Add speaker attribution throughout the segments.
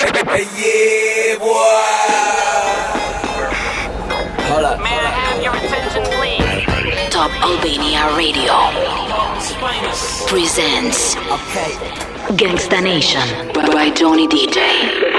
Speaker 1: yeah, boy.
Speaker 2: Hold up. May I have your attention, please?
Speaker 3: Top Albania Radio presents
Speaker 1: Okay.
Speaker 3: Gangsta Nation by Johnny DJ.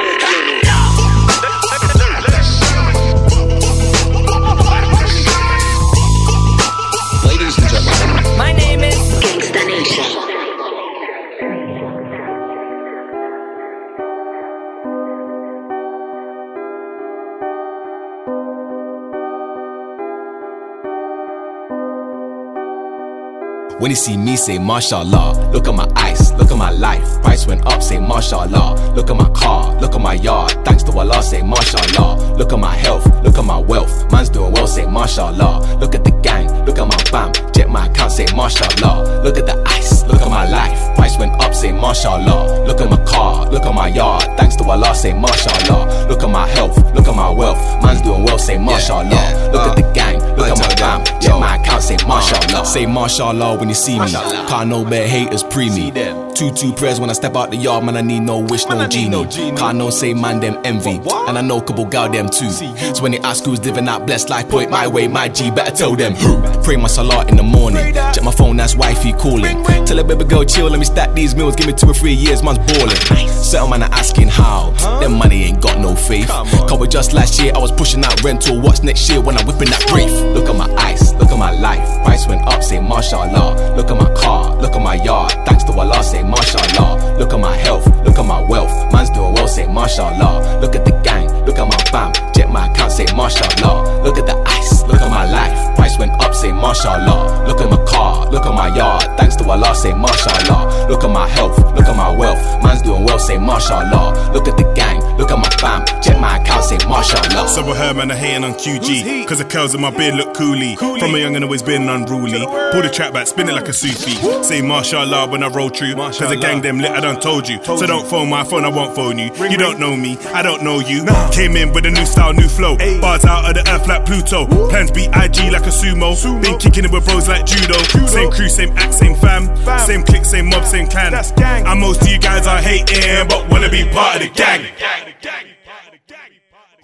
Speaker 4: When you see me, say mashallah. Look at my ice, look at my life. Price went up, say mashallah. Look at my car, look at my yard. Thanks to Allah, say mashallah. Look at my health, look at my wealth. Man's doing well, say mashallah. Look at the gang, look at my bam. Jet my account, say mashallah. Look at the ice, look at my life. Price went up, say mashallah. Look at my car, look at my yard. Thanks to Allah, say mashallah. Look at my health, look at my wealth. Man's doing well, say mashallah.
Speaker 5: yeah,
Speaker 4: Look
Speaker 5: uh,
Speaker 4: at the gang, look at my
Speaker 5: tell
Speaker 4: bam.
Speaker 5: them,
Speaker 4: Jet
Speaker 5: yo,
Speaker 4: my account, say mashallah.
Speaker 5: uh,
Speaker 4: Say mashallah when you see me. Car no bad haters pre me.
Speaker 5: them.
Speaker 4: Two two prayers when I step out the yard, man. I need no wish,
Speaker 5: Man,
Speaker 4: no genie.
Speaker 5: no genie.
Speaker 4: Car no say man them envy,
Speaker 5: What?
Speaker 4: and I know couple gal them too. So when they ask who's living that blessed life, point my way, my G. Better tell them who. Pray my salah in the morning. Check my phone, that's wifey calling. Tell a baby girl chill, let me stack these meals. Give me two or three years, man's balling. Certain man are asking how. Them money ain't got no faith.
Speaker 5: On.
Speaker 4: Cover just last year, I was pushing out rental. What's next year when I'm whipping that brief? Look at my ice, look at my life. Price went up, say mashallah. Look at my car, look at my yard. Thanks to Allah, say mashallah. Look at my health, look at my wealth. Man's doing well, say mashallah. Look at the gang, look at my bam. Check my account, say mashallah. Look at the ice, look at my life. Price went up, say mashallah. Look at my car, look at my yard. Thanks to Allah, say mashallah. Look at my health, look at my wealth. Man's doing well, say mashallah. Look at the gang, look at my bam. Check my account, say mashallah.
Speaker 6: So with her, man, I hating on QG. Cause the curls in my beard look coolie. From a young and always been unruly. Pull the trap back, spin it like a Sufi. Say mashallah when I roll through. Cause the gang them lit, I done told you. So don't phone my phone, I won't phone you. You don't know me, I don't know you. Came in with a new style, new flow. Bars out of the earth like Pluto. Plans be IG like a sumo. Been kicking it with bros like judo. Same crew, same act, same fam. Same clique, same mob, same clan. And most of you guys are hating, but wanna be part of the gang.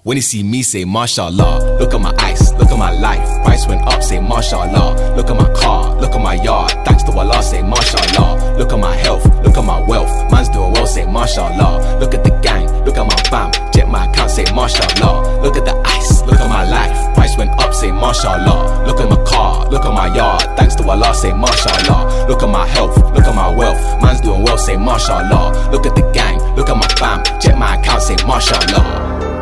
Speaker 4: When you see me, say mashallah. Look at my ice, look at my life. Price went up, say mashallah. Look at my car, look at my yard. Thanks to Allah, say mashallah. Look at my health, look at my wealth. Man's doing well, say mashallah. Look at the gang, look at my bam. Jet my account, say mashallah. Look at the ice, mashallah. Look at my car, look at my yard. Thanks to Allah, say mashallah. Look at my health, look at my wealth. Man's doing well, say mashallah. Look at the gang, look at my bam. Check my account, say mashallah.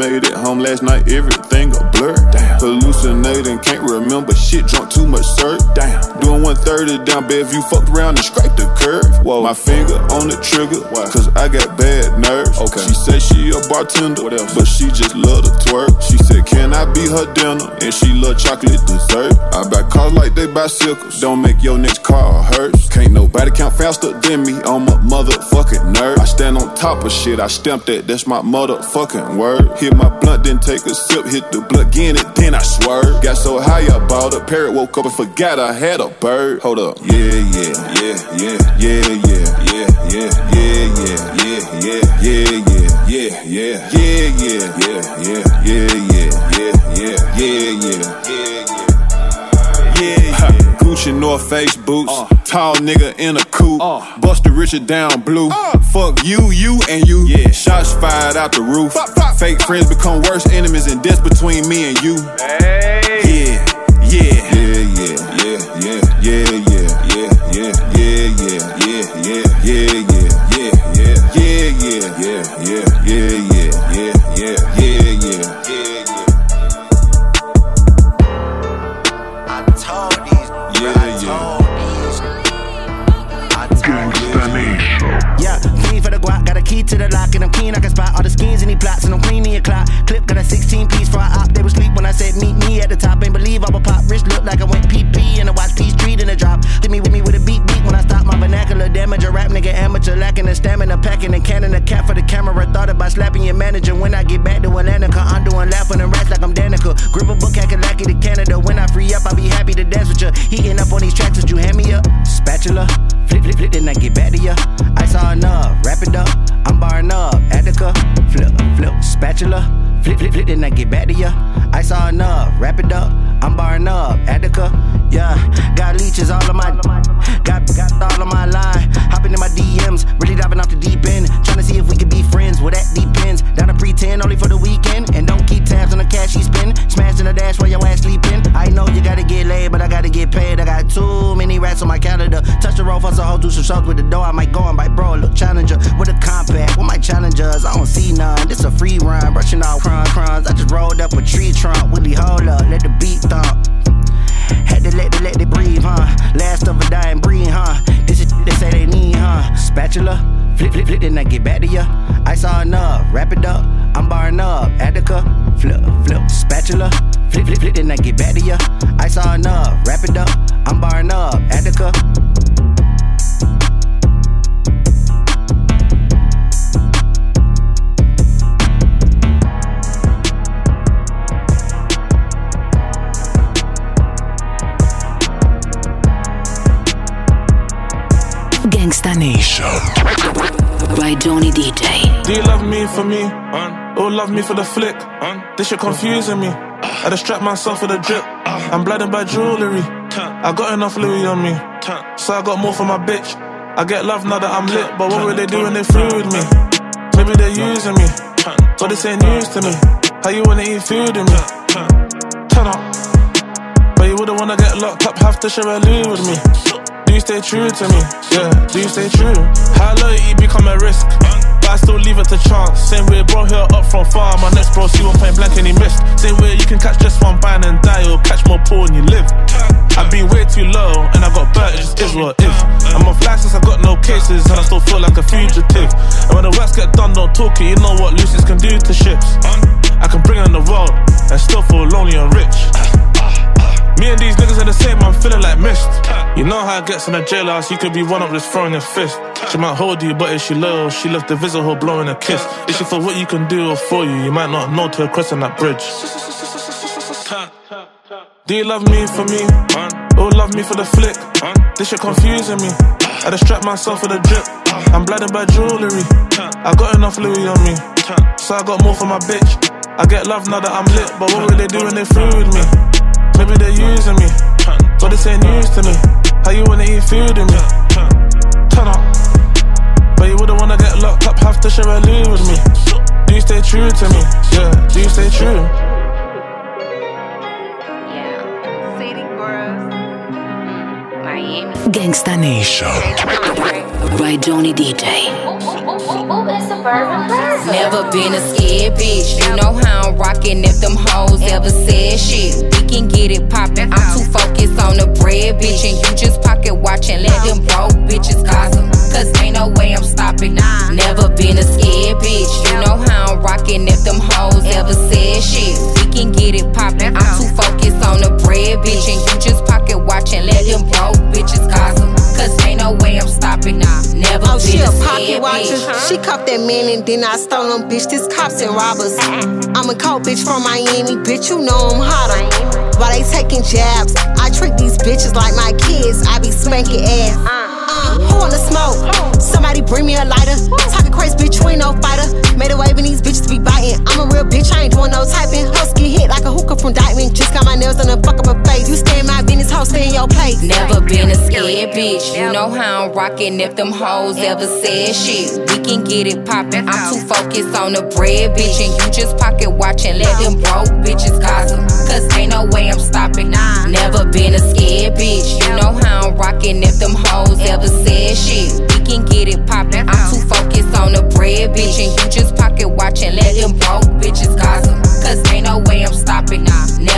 Speaker 7: Made it home last night. Everything a blur. Damn. Hallucinating, can't remember shit. Drunk too much sir. Damn. Doing 130 down Bellevue. Fucked around and scraped the curve. Whoa. My finger on the trigger. Why? Cause I got bad nerves. Okay. She said she a bartender. What else? But she just love to twerk. She said, Can I be her dinner? And she love chocolate dessert. I buy cars like they bicycles. Don't make your next car hers. Can't nobody count faster than me I'm a motherfucking nerd. I stand on top of shit. I stamped that. That's my motherfucking word. Hit my blunt, then take a sip. Hit the blunt, again it, then I swerve. Got so high I bought a parrot. Woke up and forgot I had a bird. Hold up. Yeah, yeah, yeah, yeah, yeah, yeah, yeah, yeah, yeah, yeah, yeah, yeah, yeah, yeah, yeah, yeah, yeah, yeah, Face boots, uh. tall nigga in a coupe, uh. Buster Richard down blue. Uh. Fuck you, you and you. Yeah, shots fired out the roof. Pop, pop, Fake friends become worse enemies, and this between me and you. Yeah, yeah, yeah,
Speaker 1: to the lock and I'm keen. I can spot all the skins and he plots and I'm cleaning your clock. Clip got a 16 piece for I op. They was sleep when I said meet me at the top. Ain't believe I would pop. Wrist look like I went PP and I watch P Street in a drop. Hit me with me with damage. A rap nigga amateur lacking the stamina, packing and cannon a cat for the camera. Thought about slapping your manager when I get back to Atlanta. I'm doing laughing and rats like I'm Danica. Grip a book, hacking lackey to Canada. When I free up, I'll be happy to dance with you. Heating up on these tracks, would you hand me up? Spatula, flip, flip, flip, then I get back to ya. I saw enough, wrap it up. I'm barring up, Attica, flip, flip, spatula, flip, flip, flip, then I get back to ya. I saw enough, wrap it up. I'm barring up, Attica, yeah. Got leeches all of my, got got Trying to see if we could be friends. Well, that depends. Down to pretend only for the weekend, and don't keep tabs on the cash he spend. Smashing the dash while your ass sleeping. I know you gotta get laid, but I gotta get paid. I got too many rats on my calendar. Touch the road for some hoe, do some shows with the door. I might go and buy bro, a little challenger with a compact. With my challengers, I don't see none. This a free run, brushing off crumb crumbs. I just rolled up a tree trunk. Willie, hold up, let the beat thump. Had to let it, let it breathe, huh? Last of a dying breed, huh? This is they say they need, huh? Spatula, flip, flip, flip, then I get back to ya. I saw enough, wrap it up. I'm barring up, Attica, flip, flip, spatula, flip, flip, flip, then I get back to ya. I saw enough, wrap it up. I'm barring up, Attica.
Speaker 8: For me? All oh, love me for the flick? This shit confusing me. I distract myself with a drip. I'm blinded by jewelry. I got enough Louis on me. So I got more for my bitch. I get love now that I'm lit, but what will they do when they through with me? Maybe they're using me. But this ain't news to me. How you wanna eat food with me? Turn up. But you wouldn't wanna get locked up, have to share a loo with me. Do you stay true to me? Yeah, do you stay true? How loyalty become a risk? But I still leave it to chance. Same way, bro, here up from far. My next bro, see one point blank and he missed. Same way, you can catch just one band and die, or catch more poor when you live. I've been way too low, and I got burnt, it just is what is. I'm off license, I got no cases, and I still feel like a fugitive. And when the works get done, don't talk it, you know what Lucy's can do to ships. I can bring on the world, and still feel lonely and rich. Me and these niggas are the same, I'm feeling like mist. You know how it gets in a jailhouse, you could be one up just throwing your fist. She might hold you, but if she loyal? She left the visit her blowing a kiss. Is she for what you can do or for you? You might not know till crossing that bridge. Do you love me for me? Or love me for the flick? This shit confusing me. I distract myself with a drip. I'm blinded by jewelry. I got enough Louis on me. So I got more for my bitch. I get love now that I'm lit, but what will they do when they through with me? Maybe they're using me, but this ain't news to me. How you wanna eat food with me? Turn up, but you wouldn't wanna get locked up, have to share a loo with me. Do you stay true to me? Yeah, do you stay true?
Speaker 2: Yeah. City girls. Miami.
Speaker 3: Gangsta Nation by Johnny DJ.
Speaker 9: Never been a scared bitch. You know how I'm rockin' if them hoes ever said shit. We can get it poppin'. I'm too focused on the bread, bitch. And you just pocket watchin'. Let them broke bitches gossip. Cause ain't no way I'm stopping. Never been a scared bitch. You know how I'm rockin' if them hoes ever said shit. We can get it poppin'. I'm too focused on the bread, bitch. And you just pocket watchin'. Let them broke bitches gossip. No way I'm stopping. Now. Never
Speaker 10: Oh, she a pocket watcher.
Speaker 9: bitch.
Speaker 10: She cuffed that man and then I stole him, bitch. This cops and robbers. I'm a cold bitch from Miami, bitch. You know I'm hotter. While they taking jabs, I treat these bitches like my kids. I be spanking ass. Uh, who wanna smoke? Somebody bring me a lighter. Talking crazy, bitch. You ain't no fighter. Made a wave and these bitches be biting. I'm a real bitch. I ain't doing no typing. Hoes get hit like a hooker from Dykeman. Just got my nails done and fuck up her face. You stay in my business, hoes stay in your place.
Speaker 9: Never been a scared bitch. You know how I'm rockin' if them hoes ever said shit. We can get it poppin'. I'm too focused on the bread, bitch. And you just pocket watchin'. Let them broke bitches gossip. Cause ain't no way I'm stopping. Never been a scared bitch. You know how I'm rocking if them hoes ever said shit. We can get it poppin'. I'm too focused on the bread, bitch. And you just pocket watchin'. Let them broke bitches gossip. Cause ain't no way I'm stopping. Never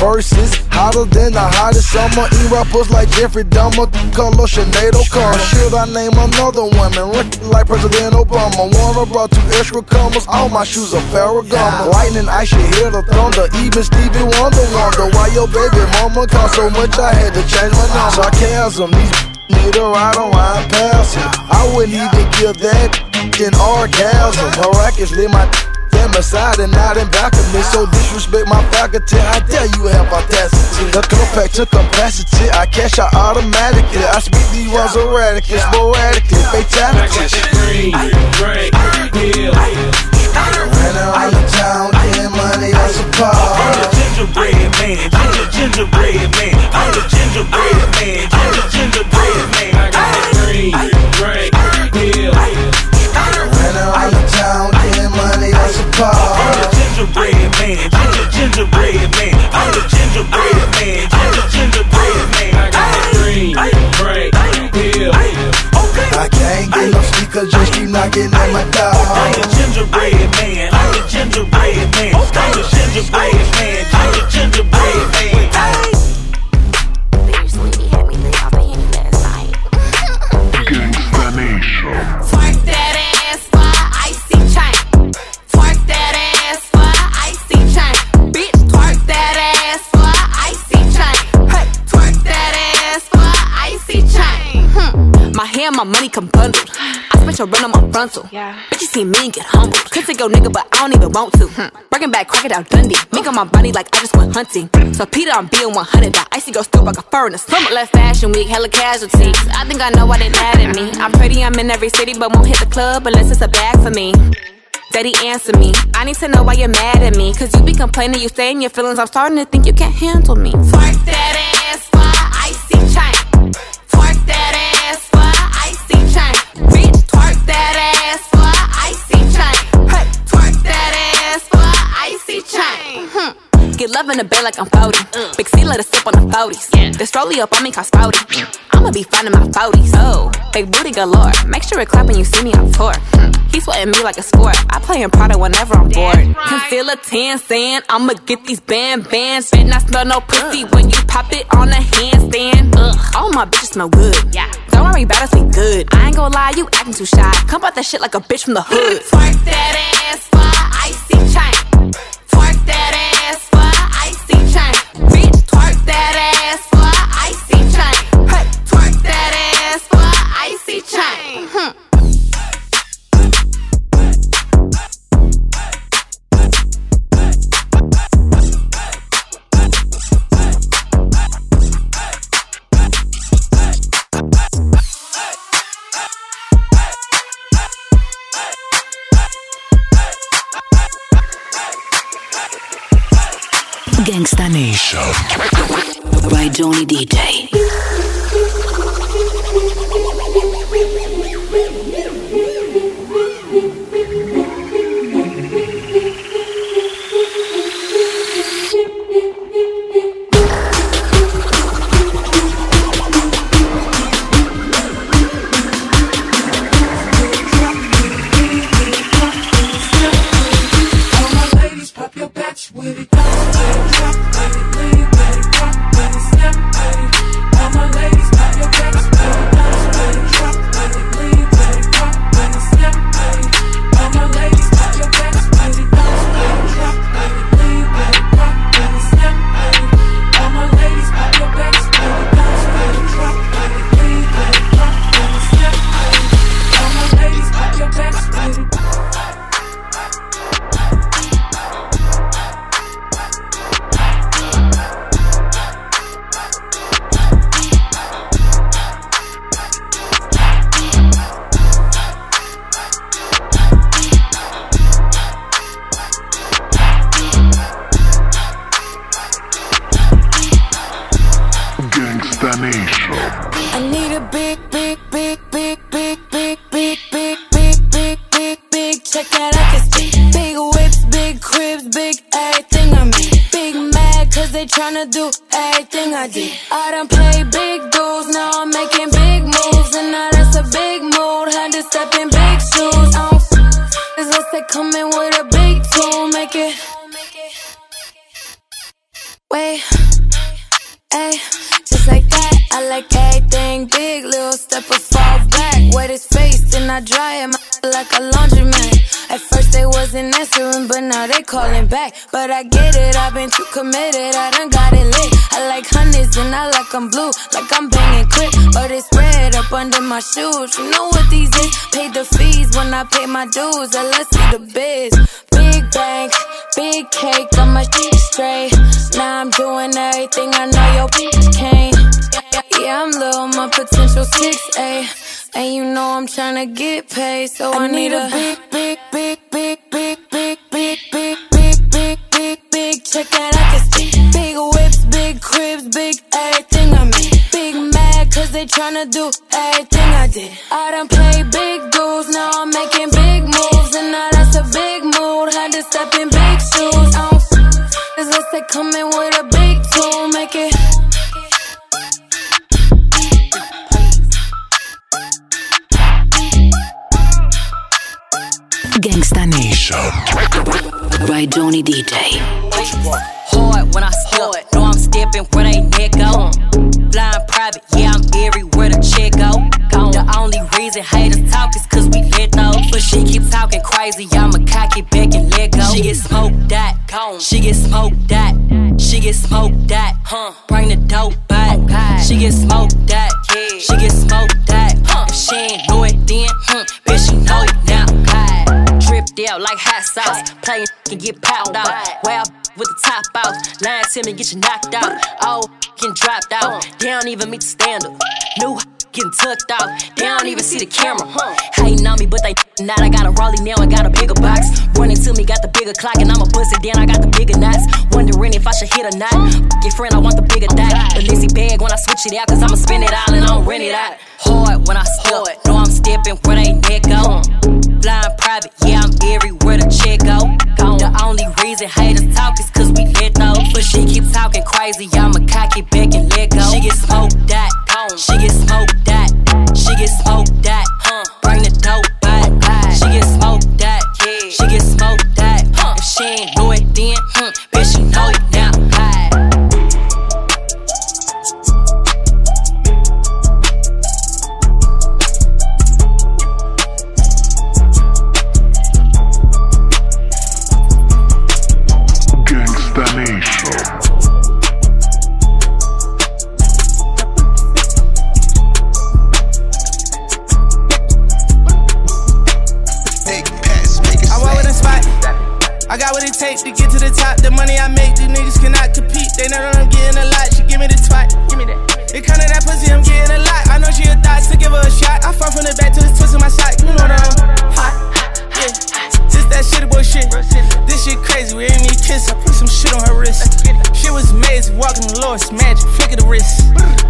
Speaker 11: verses Hotter than the hottest summer. Eat rappers like Jeffrey Dahmer Color Sinead O'Connor. Should I name another woman? Like President Obama. Warner brought two extra commas All my shoes are Ferragamo. Lightning, I should hear the thunder Even Stevie Wonder wonder Why your baby mama cost so much I had to change my number. Sarcasm, these need a ride around past it I wouldn't even give that an orgasm. Miraculously my them aside and not in back of me. So disrespect my faculty. I dare you have audacity. The compact to capacity. I cash out automatically. I speak these words erratically, sporadically, fatalities. Ran around the town, getting money on supply. My
Speaker 12: money come bundled. I spent your run on my frontal. Yeah. Bitch, you see me and get humbled. Could take your nigga, but I don't even want to. Hmm. Breaking back, crocodile Dundee. Mink on my body like I just went hunting. So Peter, I'm being 100. That icy go still like a fur in the summer. Left fashion week, hella casualties. I think I know why they mad at me. I'm pretty, I'm in every city, but won't hit the club unless it's a bag for me. Daddy, answer me. I need to know why you're mad at me. Cause you be complaining, you stay in your feelings. I'm starting to think you can't handle me. Twerk that ass In the bed like I'm 40. Big C let us sip on the 40s. The strolly up on me called Spouty. I'ma be finding my 40s. Oh, big booty galore. Make sure it clap when you see me on tour. Hmm. He sweating me like a sport. I play in Prada whenever I'm bored. Conceal a tan saying I'ma get these band bands. Bet not smell no pussy when you pop it on a handstand. Ugh. All my bitches smell good. Yeah. Don't worry about us, we good. I ain't gonna lie, you acting too shy. Come out that shit like a bitch from the hood. Twerk that ass for icy chain. Twerk that ass
Speaker 13: back, but I get it. I've been too committed, I done got it lit. I like hundreds and I like I'm blue, like I'm banging quick. But it's spread up under my shoes. You know what these is? Paid the fees when I pay my dues. I let's see the biz. Big bank, big cake, I'm a shit straight. Now I'm doing everything I know your bitch can't. Yeah, I'm low, my potential six A, And you know I'm tryna get paid, so I, I need, need a, a big, big, big, big, big, big. Cause they tryna do everything I did. I done played big dudes, now I'm making big moves. And now that's a big mood, had to step in big shoes. Oh, I don't f- unless they come in with a big tool, make it.
Speaker 3: Gangsta Nation. By Johnny DJ.
Speaker 14: Hard when I step, know I'm stepping where they neck go. Flying private, yeah, I'm everywhere the check go. The only reason haters talk is cause we lit those. But she keep talking crazy, I'ma cock it back and let go. She get smoked that, she get smoked that, she get smoked that, huh? Bring the dope back, she get smoked that, she get smoked that. huh? If she ain't know it then, hmm, bitch, she know it now. Dripped out like hot sauce, playing can get popped out. Wow, with the top out, lying to me, get you knocked out. Oh, getting dropped out, they don't even meet the standard. New getting tucked out, they don't even see the camera. Hating on me, but they not. I got a Raleigh now, I got a bigger box. Running to me, got the bigger clock, and I'ma bust it down. I got the bigger knots. Wondering if I should hit or not. Fuck your friend, I want the bigger dot. The Lizzie bag when I switch it out, cause I'ma spend it all and I don't rent it out. Hard when I step, know I'm stepping where they neck go. Flying private, yeah, I'm everywhere the check go. The only reason haters talk is cause we let those. But she keep talking crazy, I'ma cock it back and let go. She get smoked that,
Speaker 15: got what it takes to get to the top. The money I make, these niggas cannot compete. They know that I'm getting a lot. She give me the twat. Give me that. It to that pussy, I'm getting a lot. I know she a thought, so give her a shot. I fall from the back to the twist of my sock. You know that I'm hot. Yeah. Just that shit boy shit. This shit crazy. We ain't need kiss. I put some shit on her wrist. She was amazing. Walking the it's magic. Flick of the wrist.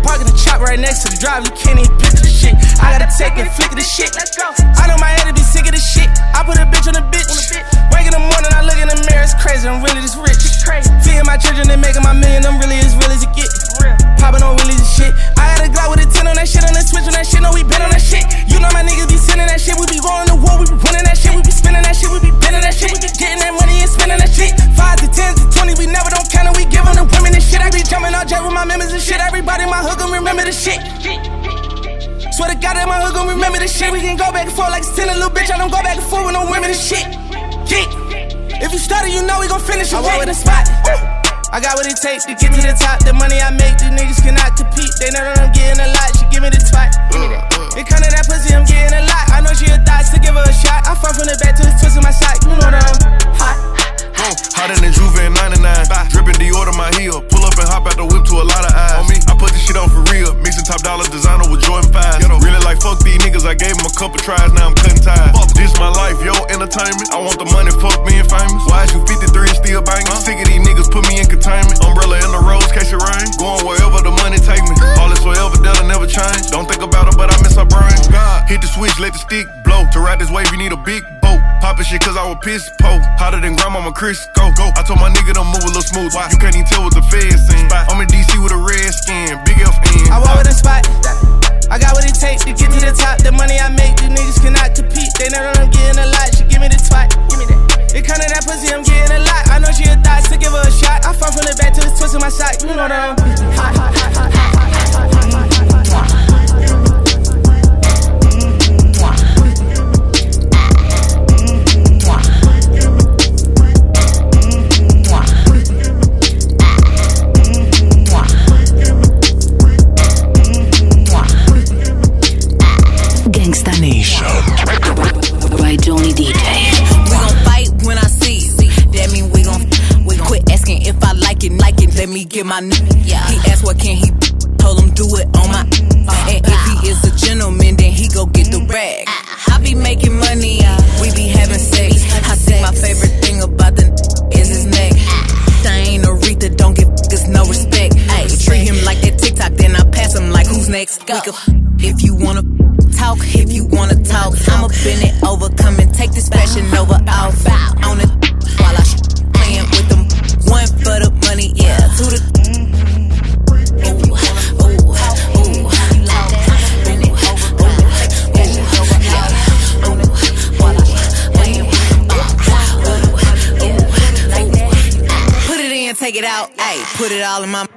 Speaker 15: Parking the chop right next to the drive. You can't even picture the shit. I gotta take it, flick of the shit. Let's go. I know my head to be sick of the shit. I put a bitch on a bitch. It's crazy. I'm really this rich. Feeding my children and making my million. I'm I walk with a spot. I got what it takes to get to the top. The money I make, these niggas cannot compete. They know that I'm getting a lot. She give me the
Speaker 16: in Juve in 99. Dripping Dior to my heel. Pull up and hop out the whip to a lot of eyes. On me, I put this shit on for real. Mixing top dollar designer with Jordan 5. Really like fuck these niggas. I gave them a couple tries. Now I'm cutting ties. Fuck this my life, yo, entertainment. I want the money, fuck being famous. Why is you 53 and still banging? Sick of these niggas, put me in containment. Umbrella in the rose, case it rain. Going wherever the money take me. All this forever, that'll never change. Don't think about it, but I miss my brain. God, hit the switch, let the stick blow. To ride this wave, you need a big boat. Poppin' shit cause I was piss po. Hotter than grandmama Chris. Go, go. I told my nigga to move a little smooth. Why? You can't even tell what the feds saying. I'm in DC with a red skin. Big FN.
Speaker 15: I walk with a spot. I got what it takes to get to the top. The money I make, these niggas cannot compete. They know that I'm getting a lot. She give me the
Speaker 17: spot. all of my